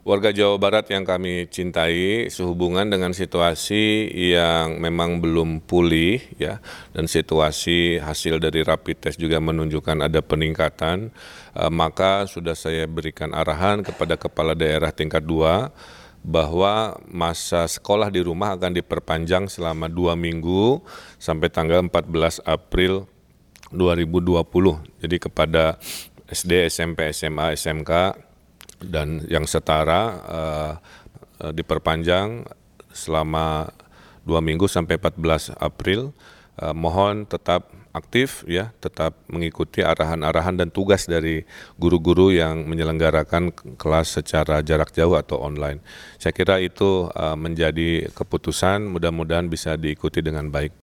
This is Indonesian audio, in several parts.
Warga Jawa Barat yang kami cintai sehubungan dengan situasi yang memang belum pulih ya dan situasi hasil dari rapid test juga menunjukkan ada peningkatan eh, maka sudah saya berikan arahan kepada kepala daerah tingkat 2 bahwa masa sekolah di rumah akan diperpanjang selama dua minggu sampai tanggal 14 April 2020. Jadi kepada SD, SMP, SMA, SMK dan yang setara uh, diperpanjang selama dua minggu sampai 14 April. Uh, mohon tetap aktif ya, tetap mengikuti arahan-arahan dan tugas dari guru-guru yang menyelenggarakan kelas secara jarak jauh atau online. Saya kira itu uh, menjadi keputusan, mudah-mudahan bisa diikuti dengan baik.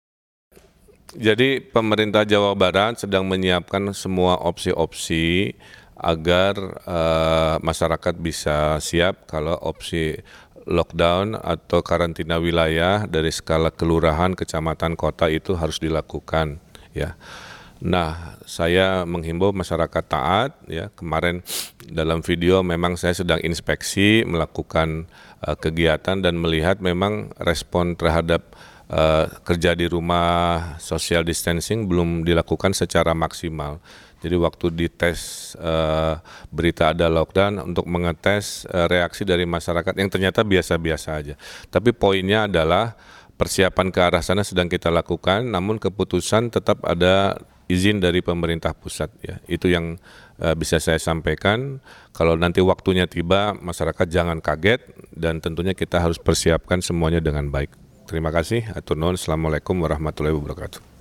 Jadi pemerintah Jawa Barat sedang menyiapkan semua opsi-opsi agar uh, masyarakat bisa siap kalau opsi lockdown atau karantina wilayah dari skala kelurahan, kecamatan, kota itu harus dilakukan ya. Nah, saya menghimbau masyarakat taat ya. Kemarin dalam video memang saya sedang inspeksi melakukan uh, kegiatan dan melihat memang respon terhadap uh, kerja di rumah social distancing belum dilakukan secara maksimal. Jadi waktu dites uh, berita ada lockdown untuk mengetes uh, reaksi dari masyarakat yang ternyata biasa-biasa aja. Tapi poinnya adalah persiapan ke arah sana sedang kita lakukan, namun keputusan tetap ada izin dari pemerintah pusat ya. Itu yang uh, bisa saya sampaikan. Kalau nanti waktunya tiba, masyarakat jangan kaget dan tentunya kita harus persiapkan semuanya dengan baik. Terima kasih. Atur nuhun. Assalamualaikum warahmatullahi wabarakatuh.